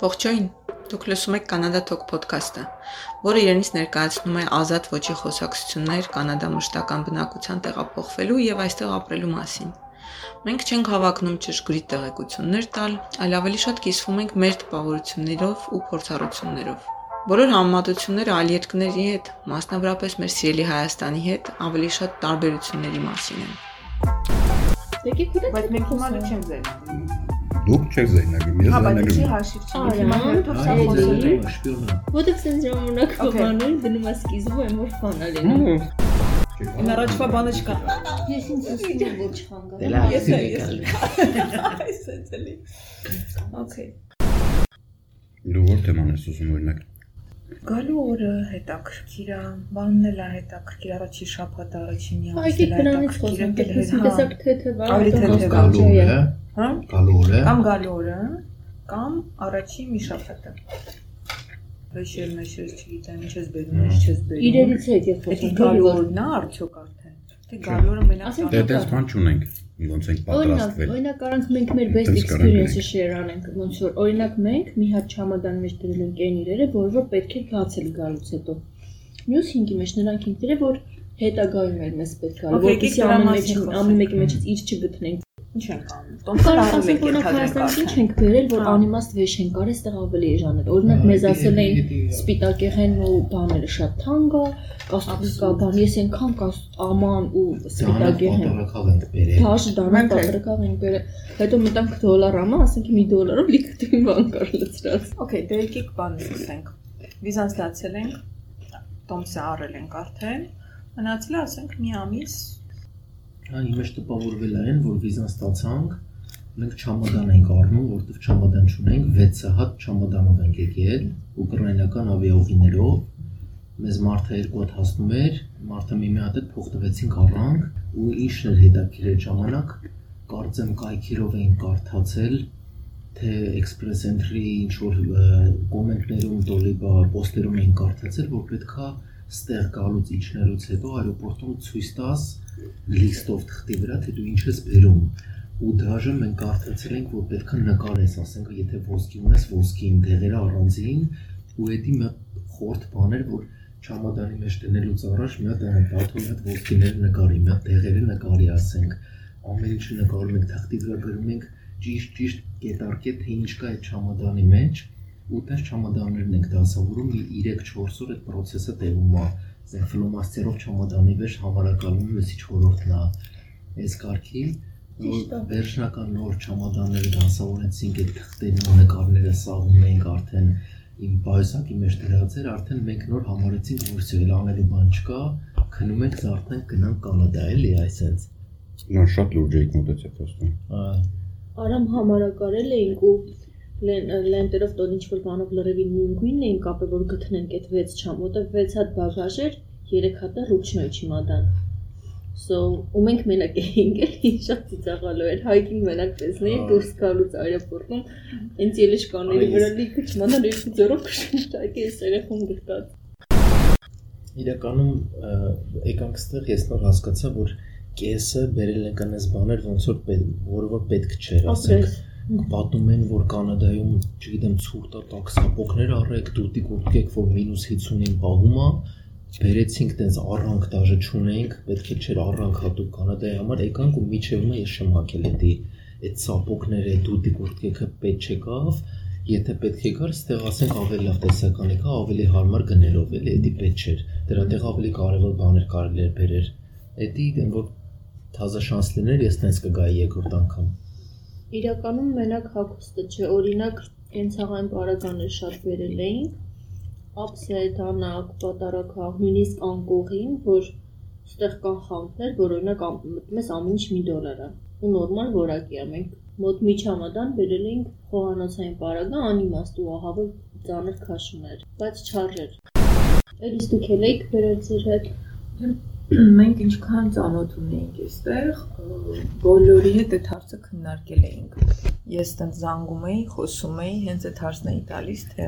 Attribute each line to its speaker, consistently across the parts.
Speaker 1: Ողջույն։ Դուք լսում եք Կանադա Talk podcast-ը, որը իրենից ներկայացնում է ազատ ոչի խոսակցություններ Կանադա մշտական բնակության տեղափոխվելու եւ այստեղ ապրելու մասին։ Մենք չենք հավակնում ճշգրիտ տեղեկություններ տալ, այլ ավելի շատ կիսվում ենք մեր տպավորություններով ու փորձառություններով։ Բոլոր համեմատությունները այլ երկրների հետ, մասնավորապես մեր սիրելի Հայաստանի հետ, ավելի շատ տարբերությունների մասին են։
Speaker 2: Բայց մենք հիմա չենք զերծ։
Speaker 3: Դուք չեք զայնագում, ես
Speaker 2: Հա, չի
Speaker 3: եմ։
Speaker 2: հաշիվ չի։ Հիմա հերթով սա
Speaker 4: դե-
Speaker 2: ենք։
Speaker 5: Շպիոնը։
Speaker 4: Որտեվ sense ժամանակ բաներ դնում ես սկիզբը այն որ ֆանալին։
Speaker 2: Իմ առաջվա բանը չկա։
Speaker 4: Ես ինձ ասում եմ որ չխանգարեմ։
Speaker 5: Դե լավ,
Speaker 2: Ես
Speaker 5: ես
Speaker 2: էլ-
Speaker 5: եկալ։
Speaker 2: Այս է էլի։ Okay։
Speaker 3: Դու որ թեման ես ուզում օրինակ։
Speaker 2: Գալու օրը հետաքրքիր է, բանն էլ է հետաքրքիր, առաջի շաբաթ առաջին մի
Speaker 4: Այգի դրանից խոսում եք, ես տեսակ թեթև է,
Speaker 2: Ավելի թեթև է,
Speaker 5: Գալու օրը,
Speaker 2: Հա?
Speaker 5: գալու օրը։
Speaker 2: Կամ գալու օրը, կամ առաջի մի շաբաթը։ Վեշեր մեշեր չգիտեմ, ինչ ես բերում, ինչ չես բերում։
Speaker 4: Իրերից է եկել
Speaker 2: Դա
Speaker 4: խոսում,
Speaker 2: գալու
Speaker 4: որ
Speaker 2: օրն է արդյոք արդեն։ Թե գալու օրը մենակ
Speaker 3: Դե դες բան չունենք։ Ոնց ենք
Speaker 4: Օրինակ,
Speaker 3: պատրաստվել։
Speaker 4: օրինակ առանց մենք մեր best experience-ը
Speaker 3: ենք։
Speaker 4: share անենք, ոնց որ օրինակ մենք մի հատ չամադան մեջ դրել ենք այն իրերը, որ որ պետք է բացել գալուց հետո։ Մյուս հինգի մեջ նրանք ինքները որ հետագայում էր մեզ պետք որովհետեւ
Speaker 2: դրա
Speaker 4: ամեն մեջ
Speaker 2: խոսենք։
Speaker 4: ամեն մեկի մեջից իր չգտնենք։
Speaker 2: Ինչ ենք անում։
Speaker 4: ասենք
Speaker 2: եք
Speaker 4: որ
Speaker 2: ենթադրենք
Speaker 4: Հայաստանից ինչ ենք վերել, որ
Speaker 2: Հա։
Speaker 4: անիմաստ վեշ են կարել, այստեղ ավելի էժանել։ Օրինակ մեզ ասել էին սպիտակեղեն ու բաները շատ թանկ է, կաստուկա բան, ես այնքան կաստ աման ու սպիտակեղեն
Speaker 5: ենք
Speaker 4: Դաշ
Speaker 2: էլ։
Speaker 4: պատրակավ ենք բերել։ Հետո մտանք դոլար ամա, ասենք մի դոլարով լիքը դին բան կար լցրած։
Speaker 2: Okay, դե եկեք բան սկսենք։ Վիզան ստացել ենք, տոմսը առել ենք արդեն։ Մնացել է ասենք մի ամիս
Speaker 5: այն մեջ տպավորվել է այն, որ վիզան ստացանք, մենք չամադան ենք առնում, որտեվ չամադան չունենք, 6 հատ չամադանով ենք եկել ուկրաինական ավիաուղիներով։ Մեզ մարտը երկու հատ հասնում էր, մարտը մի մի հատ էլ փոխտվեցինք առանք ու ինչն էր հետաքրքիր ժամանակ, կարծեմ կայքերով էին կարդացել թե Express Entry ինչ որ կոմենտներում դոլիբա պոստերում էին կարդացել, որ պետքա ստեղ գալուց իջնելուց հետո аэроպորտում ցույց տաս լիստով թղթի վրա թե դու ինչ ես բերում ու դաժե մենք կարդացել ենք որ պետքա նկարես ասենք եթե ոսկի ունես ոսկին դեղերը առանձին ու էդի մի խորտ բաներ որ չամադանի մեջ դնելուց առաջ մի հատ դաթու մի հատ ոսկիներ նկարի մի հատ դեղերը նկարի ասենք ամեն ինչը նկարում ենք թղթի վրա գրում ենք ճիշտ ճիշտ կետարկետ թե ինչ կա այդ չամադանի մեջ ու տես չամադաններն ենք դասավորում մի 3-4 օր այդ process-ը տևում է զեն ֆլոմաստերով չամադանի վեր համարակալում ես ինչ որորդն է այս կարգի վերջնական նոր չամադանները դասավորեցինք այդ թղթերն ու նկարները սաղում էինք արդեն իմ բայսակի մեջ դրած էր արդեն մենք նոր համարեցինք որ էլ անելու բան չկա քնում ենք զարթնենք գնանք կանադա էլի այսպես
Speaker 3: Նա շատ լուրջ եք մոտեցել ոստում։
Speaker 4: Արամ համարակարել էինք ու լենտերով տոն ինչ որ բանով լրիվի նույնքույնն էին կապել որ գտնենք այդ 6 չամ, որտեղ 6 հատ բագաժ էր, 3 հատը ռուչնոյ չիմադան։ So, ու մենք մենակ էինք էլի շատ ծիծաղալու էր հայքին մենակ տեսնեի դուրս գալուց аэроպորտում ինձ ելեշկաների վրա լիքը չմանան երկու ձեռով քշտակի էս երախում գտած
Speaker 5: Իրականում եկանք ստեղ ես նոր հասկացա որ կեսը բերել են կանես բաներ ոնց որ որ պետք չէր ասենք պատում են, որ Կանադայում, չգիտեմ, ցուրտ է, տաքսապոկներ առեք, դուտի կուրտկեք, որ մինուս 50-ին պահում է, բերեցինք տես առանք դաժե չունենք, պետք է չէր առանք հատուկ Կանադայի համար, եկանք ու միջևում ես շմակել էդի այդ սապոկները, դուտի կուրտկեքը պետք չեկավ, եթե պետք է գար, ստեղ ասենք ավելի լավ տեսականի կա, ավելի հարմար գնելով էլի, էդի պետք չէր։ Դրա տեղ ավելի կարևոր բաներ կարելի էր բերեր։ Էդի դեմ որ թազա շանս լիներ, ես տենց կգայի երկրորդ անգամ։
Speaker 4: Իրականում մենակ հագուստը չէ, օրինակ կենցաղային պարագաներ շատ վերել էինք, ապսեր, դանակ, պատարակաղ, նույնիսկ անկողին, որ ստեղ կան խանութներ, որ օրինակ մտնում ես ամեն ինչ մի դոլար է ու նորմալ որակի է։ Մենք մոտ մի չամադան բերել էինք խոհանոցային պարագա, անիմաստ ու ահավոր ծանր քաշուներ, բայց չարժեր։ էլ եք բերել ձեր հետ։
Speaker 2: մենք ինչքան ծանոթ ունեինք այստեղ, բոլորի հետ այդ հարցը քննարկել էինք։ Ես տենց զանգում էի, խոսում էի, հենց այդ հարցն էի տալիս, թե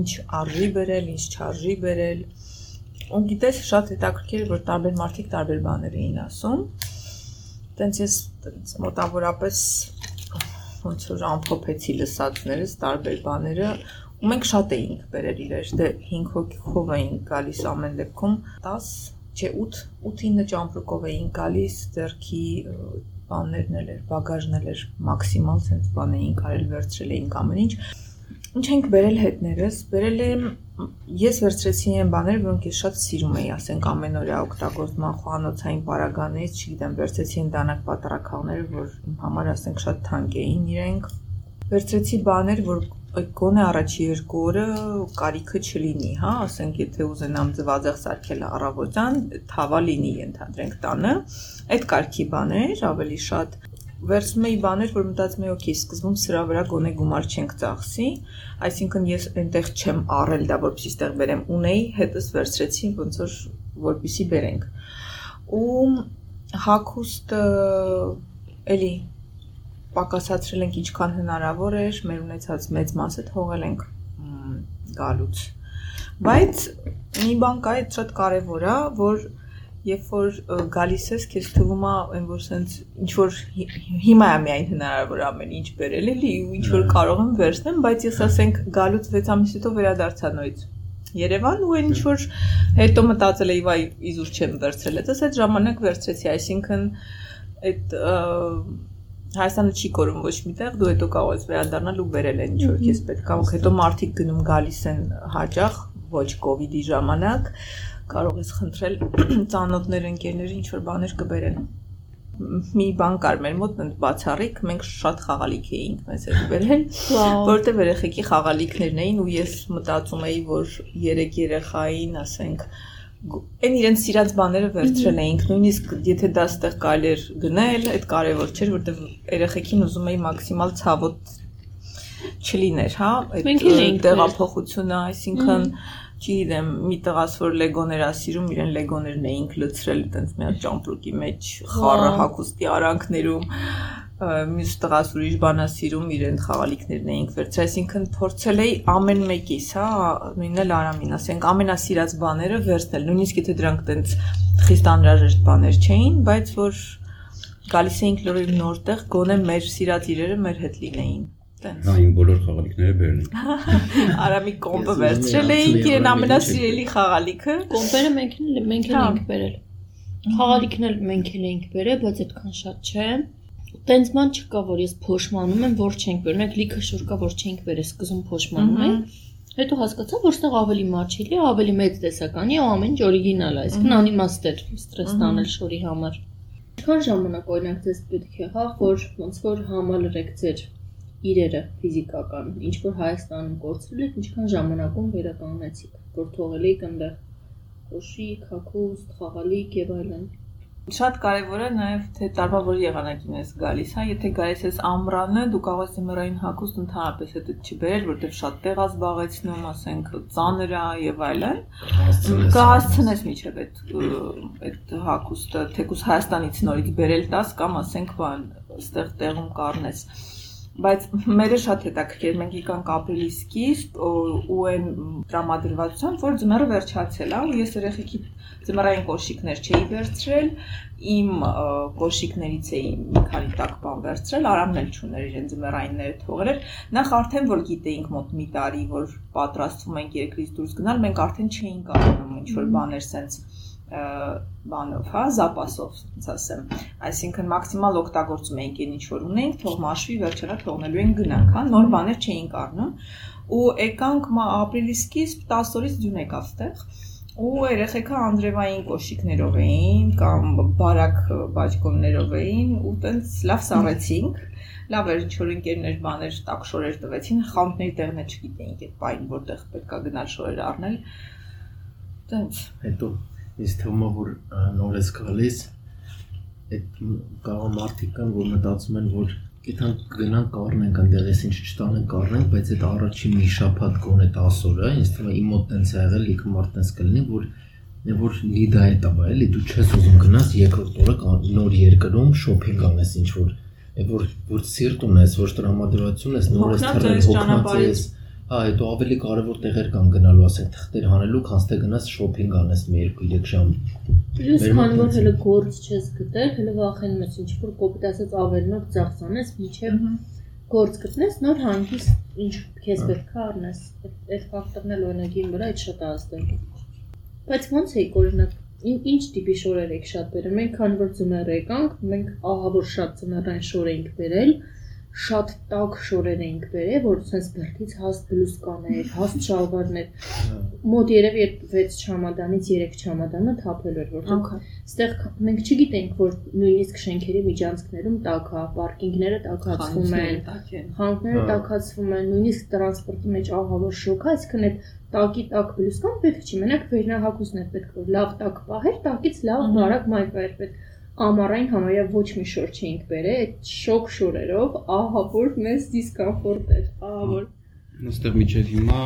Speaker 2: ինչ արժի բերել, ինչ չարժի բերել։ Ու գիտես, շատ հետաքրքիր էր, որ տարբեր մարդիկ տարբեր բաներ էին ասում։ Տենց ես տենց մոտավորապես ոնց որ ամփոփեցի լսածներս, տարբեր բաները, ու մենք շատ էինք բերել իրար, դե 5 հոգով էինք գալիս ամեն դեպքում 10 չէ 8 8-9 ճամպրուկով էինք գալիս, ձերքի բաներն էլ էր, բագաժն էլ էր մաքսիմալ sense բան էինք արել, վերցրել էինք ամեն ինչ։ Ինչ ենք բերել հետներս, բերել եմ ես վերցրեցի այն բաները, որոնք ես շատ սիրում էի, ասենք ամենօրյա օգտագործման խոհանոցային պարագաներից, չգիտեմ, վերցրեցի այն դանակ պատարակալները, որ իմ համար ասենք շատ թանկ էին իրենք։ Վերցրեցի բաներ, որ գոնե առաջի երկու օրը կարիքը չլինի, հա, ասենք եթե ուզենամ ձվածեղ սարքել առավոտյան, թավա լինի ենթադրենք տանը, այդ կարգի բաներ ավելի շատ վերցնում էի բաներ, որ մտածում էի, օքեյ, սկզբում սրա վրա գոնե գումար չենք ծախսի, այսինքն ես այնտեղ չեմ առել դա, որպեսզի ստեղ բերեմ, ունեի, հետս վերցրեցի, ոնց որ որպեսզի բերենք։ Ու հակոստը էլի պակասացրել ենք ինչքան հնարավոր էր, մեր ունեցած մեծ մասը թողել ենք գալուց։ Բայց մի բան կա, այդ շատ կարևոր է, որ երբ որ գալիս ես, քեզ թվում է այն որ սենց ինչ որ հիմա է միայն հնարավոր ամեն ինչ բերել էլի ու ինչ որ կարող եմ վերցնեմ, բայց ես ասենք գալուց 6 ամիս հետո վերադարձա նույնց Երևան ու այն ինչ որ հետո մտածել էի, վայ, իզուր չեմ վերցրել, այդպես այդ ժամանակ վերցրեցի, այսինքն այդ Հայաստանը չի կորում ոչ միտեղ, դու հետո կարող ես վերադառնալ ու վերել այն ինչ որ քեզ պետք է, հետո մարդիկ գնում գալիս են հաճախ ոչ կ ូវ իդի ժամանակ, կարող ես խնդրել ծանոթներ ընկերներ ինչ որ բաներ կբերեն մի բան կար մեր մոտ ընդ բացառիկ մենք շատ խաղալիք էինք մեզ հետ բերել որտեղ երեխեքի խաղալիքներն էին ու ես մտածում էի որ երեք երեխային ասենք այն իրենց սիրած բաները վերցրել էինք նույնիսկ եթե դա ստեղ կարելի էր գնել այդ կարևոր չէր որտեղ երեխեքին ուզում էի մաքսիմալ ցավոտ չլիներ հա այդ տեղափոխությունը այսինքն չգիտեմ մի տղաս որ լեգոներ ասիրում իրեն լեգոներն էինք լցրել այտենց մի հատ ճամպրուկի մեջ խառը հակոստի արանքներում մյուս տղաս ուրիշ բանասիրում իրեն խաղալիքներն էինք վերցրել, այսինքն փորձել էի ամեն մեկից, հա, նույնն էլ Արամին, ասենք ամենասիրած բաները վերցնել, նույնիսկ եթե դրանք տենց խիստ անհրաժեշտ բաներ չէին, բայց որ գալիս էինք լրիվ նորտեղ, գոնե մեր սիրած իրերը մեր հետ լինեին տենց։
Speaker 3: Հա, իմ բոլոր խաղալիքները բերել եմ։
Speaker 2: Արամի կոմպը վերցրել էինք իրեն ամենասիրելի խաղալիքը։
Speaker 4: Կոմպերը մենք մենք էլ հա։ էինք բերել։ Խաղալիքն էլ մենք էլ էինք բերել, բայց այդքան շատ չէ տենց ման չկա, որ ես փոշմանում եմ, որ չենք բերել։ Մենք լիքը շուր կա, որ չենք բերել, սկզում փոշմանում ենք։ Հետո հասկացա, որ ստեղ ավելի մաչելի է, ավելի մեծ տեսականի ու ամեն ինչ օրիգինալ է, այսինքն անիմաստ է ստրես տանել շորի համար։ Ինչքան ժամանակ օրինակ ձեզ պետք է, հա, որ ոնց որ համալրեք ձեր իրերը ֆիզիկական, ինչ որ Հայաստանում կորցրել եք, ինչքան ժամանակում վերականգնեցիք, որ թողել եք այնտեղ կոշիկ, հագուստ, խաղալիք եւ այլն։
Speaker 2: Շատ կարևոր է նաև թե տարվա որ եղանակին ես գալիս, հա, եթե գալիս ես ամռանը, դու կարող ես զմռային հագուստ ընդհանրապես հետդ չբերել, որտեղ շատ տեղ է զբաղեցնում, ասենք, ծանր է եւ այլն։ Կհասցնես միջև այդ այդ հագուստը, թեկուս Հայաստանից նորից բերել տաս կամ ասենք, բան, այստեղ տեղում կառնես բայց մերը շատ հետաքրքիր մենք եկանք ապրիլի սկիզբ ու այն տրամադրվածությամբ որ ձմեռը վերջացել է ու ես երեխեքի ձմեռային կոշիկներ չէի վերցրել իմ կոշիկներից էի մի քանի տակ բան վերցրել արամն էլ չուներ իրեն ձմեռայինները թողել էր նախ արդեն որ գիտեինք մոտ մի տարի որ պատրաստվում ենք երկրից դուրս գնալ մենք արդեն չէինք անում ինչ որ բաներ սենց բանով, հա, զապասով, ոնց ասեմ։ Այսինքն մաքսիմալ օգտագործում էինք այն ինչ որ ունենք, թող մաշվի վերջերա թողնելու են գնանք, հա, նոր բաներ չէինք առնում։ Ու եկանք ապրիլի սկիզբ 10 օրից դյուն եկավ ստեղ ու երեխեքը անդրևային կոշիկներով էին կամ բարակ բաճկոններով էին ու տենց լավ սառեցինք լավ էր ինչ որ ընկերներ բաներ տակ շորեր տվեցին խանութների տեղն է չգիտեինք այդ բային որտեղ պետքա գնալ շորեր առնել տենց
Speaker 5: հետո ինձ թվում է որ նոր ես գալիս այդ կարող մարդիկ կան որ մտածում են որ գիտան գնանք կառնենք այնտեղ էս ինչ չտանենք կառնենք բայց այդ առաջին մի շաբաթ կոնե 10 օրը ինձ թվում է իմ մոտ տենց է եղել լիքը մարդ տենց կլինի որ որ լիդա է տա էլի դու չես ուզում գնաս երկրորդ օրը նոր երկրում շոփինգ անես ինչ որ որ որ սիրտ ունես որ տրամադրություն ես նոր ես թռել հոգնած ես հետո ավելի կարևոր տեղեր կան գնալու, ասենք թղթեր հանելու, քան թե գնաս շոփինգ անես մի 2-3 ժամ։
Speaker 4: Պլյուս քան որ հələ գործ չես գտել, հələ վախենում ես ինչ որ կոպիտ ասած ավելնով ծախսանես, միջև գործ գտնես, նոր հանգիստ ինչ քեզ պետք է առնես։ Այդ ֆակտորն էլ օրինակի վրա այդ շատ ազդել։ Բայց ո՞նց է օրինակ ին- ինչ տիպի շորեր եք շատ բերել։ Մենք քանի որ ձմեռ եկանք, մենք ահա որ շատ ձմեռային շոր էինք բերել, շատ տաք շորեր էինք բերել, որ sense բերդից հաստ բլուսկաներ, հաստ շալվարներ։ Մոտ երևի 6 չամադանից 3 չամադանը թափել էր, որտեղ Ստեղ մենք չգիտենք, որ նույնիսկ շենքերի միջանցքներում տաք է, պարկինգները տաքացվում են, խանութները
Speaker 5: Հա։
Speaker 4: տաքացվում են, նույնիսկ տրանսպորտի մեջ ահա որ շոկ է, այսինքն այդ տակի տակ բլուսկան պետք չի, մենակ վերնահակուսն է պետք որ լավ տակ պահեր, տակից լավ բարակ մայր պետք։ Ամառային համարյա ոչ մի շոր չէինք բերել, այդ շոկ շորերով, ահա որ մեզ դիսկոմֆորտ էր, ահա որ
Speaker 3: Այստեղ միջև հիմա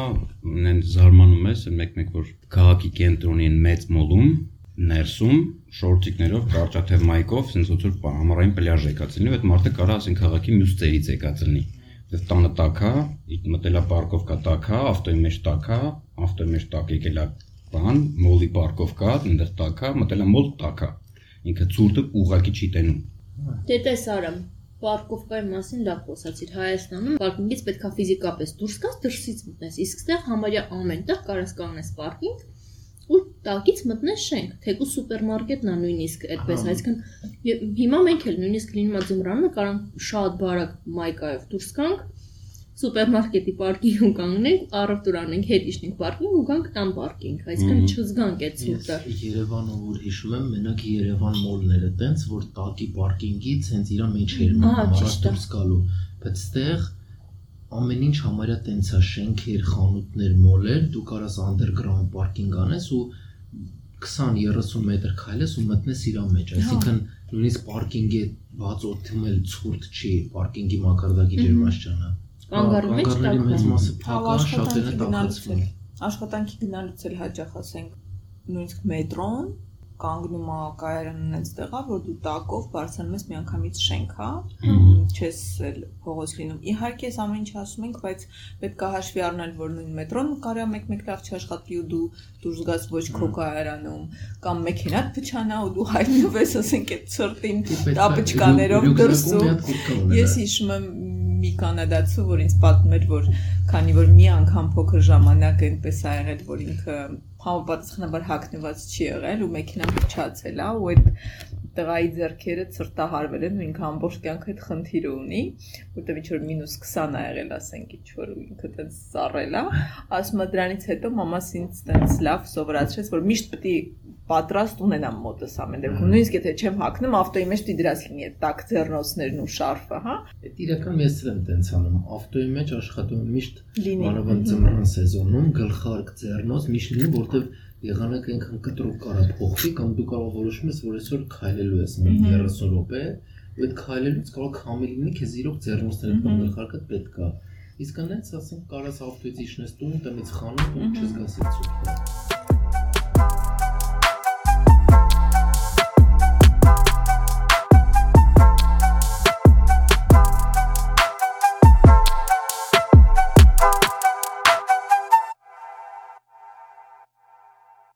Speaker 3: նեն զարմանում ես մեկ-մեկ որ քաղաքի կենտրոնի են մեծ մոլում ներսում շորտիկներով կարճաթև մայկով sense ոնց որ ամառային պլաժ եկած լինի, այդ մարդը կարա ասեն քաղաքի մյուս ծերից եկած լինի։ Դե տանը տակա, մտելա պարկովկա տակա, ավտոյի մեջ տակա, ավտոյի մեջ տակ եկելա բան, մոլի պարկովկա, այնտեղ տակա, մտելա մոլ տակա։ Ինքը ցուրտը ուղակի չի տենում։
Speaker 4: Դե տես արամ Պարկովկայի մասին լավ խոսացիր Հայաստանում պարկինգից պետքա ֆիզիկապես դուրս գաս դրսից մտնես իսկ ստեղ համարյա ամեն տեղ կարաս կանգնես պարկինգ ու տակից մտնես շենք թեկու սուպերմարկետն է նույնիսկ այդպես այսինքն հիմա մենք էլ նույնիսկ լինում է ձմռանը կարանք շատ բարակ մայկայով դուրս գանք սուպերմարկետի պարկինգում կանգնենք առավտուր անենք հետ իշնենք պարկինգ ու գանք տան պարկինգ այսինքն չզգանք այդ ցուրտը
Speaker 5: Երևանում որ հիշում եմ, մենակ Երևան մոլները տենց որ տակի պարկինգից հենց իրա մեջ էր
Speaker 4: ճիշտ է։
Speaker 5: դուրս գալու, բայց ստեղ ամեն ինչ համարյա տենց է շենքեր, խանութներ, մոլեր, դու կարաս underground պարկինգ անես ու 20-30 մետր քայլես ու մտնես իրա մեջ, այսինքն նույնիսկ պարկինգի բաց օդում էլ ցուրտ չի, պարկինգի մակարդակի ջերմաստիճանը։
Speaker 4: Կանգառի մեջ տաք
Speaker 5: մեծ
Speaker 4: է։
Speaker 5: մասը
Speaker 2: Հավ
Speaker 5: փակ է, շատերը
Speaker 2: էլ աշխատանքի գնալուց էլ հաճախ ասենք նույնիսկ մետրոն կանգնում է կայարանն այդտեղ է որ դու տակով բարձրանում ես միանգամից շենք, հա չես էլ փողոց լինում։ Իհարկե, ես ամեն ինչ ասում ենք, բայց պետք է հաշվի առնել, որ նույն մետրոն կարա մեկ-մեկ լավ չաշխատի ու դու դուրս գաս ոչ քո կայարանում, կամ մեքենատ փչանա ու դու հայտնվես, ասենք, այդ ծրտին տապճկաներով դրսում։ Ես հիշում եմ մի կանադացու, որ ինձ պատմում էր, որ քանի որ մի անգամ փոքր ժամանակ այնպես ա եղել, որ ինքը համապատասխանաբար հակնված չի եղել ու մեքենան փչացել է ու այդ տղայի ձեռքերը ծրտահարվել են ու ինքը ամբողջ կյանքը այդ խնդիրը ունի, որտեղ ինչ որ մինուս 20 ա եղել, ասենք, ինչ որ ինքը տենց սառել է, ասում է դրանից հետո մամաս ինձ տենց լավ սովորացրեց, որ միշտ պետք է պատրաստ ունենամ մոտս ամեն դեպքում։ Նույնիսկ եթե չեմ հակնում, ավտոյի մեջ դրած լինի այդ տակ ձեռնոցներն ու շարֆը, հա։
Speaker 5: Այդ իրական ես էլ եմ տենց անում։ Ավտոյի մեջ աշխատում միշտ Մանավանդ ձմռան սեզոնում գլխարկ ձեռնոց միշտ լինի, որտեվ եղանակը այնքան կտրուկ կարա փոխվի կամ դու կարող որոշում ես, որ այսօր քայլելու ես մի
Speaker 2: Մհմ։
Speaker 5: 30 րոպե, ու այդ քայլելուց կարող քամի լինի, քեզ իրոք ձեռնոցները կամ
Speaker 2: Մհմ։
Speaker 5: գլխարկը պետք է։ Իսկ այնց ասենք կարաս ավտոյից իջնես տուն, տնից խանութ ու չզգաս այդ ցուրտը։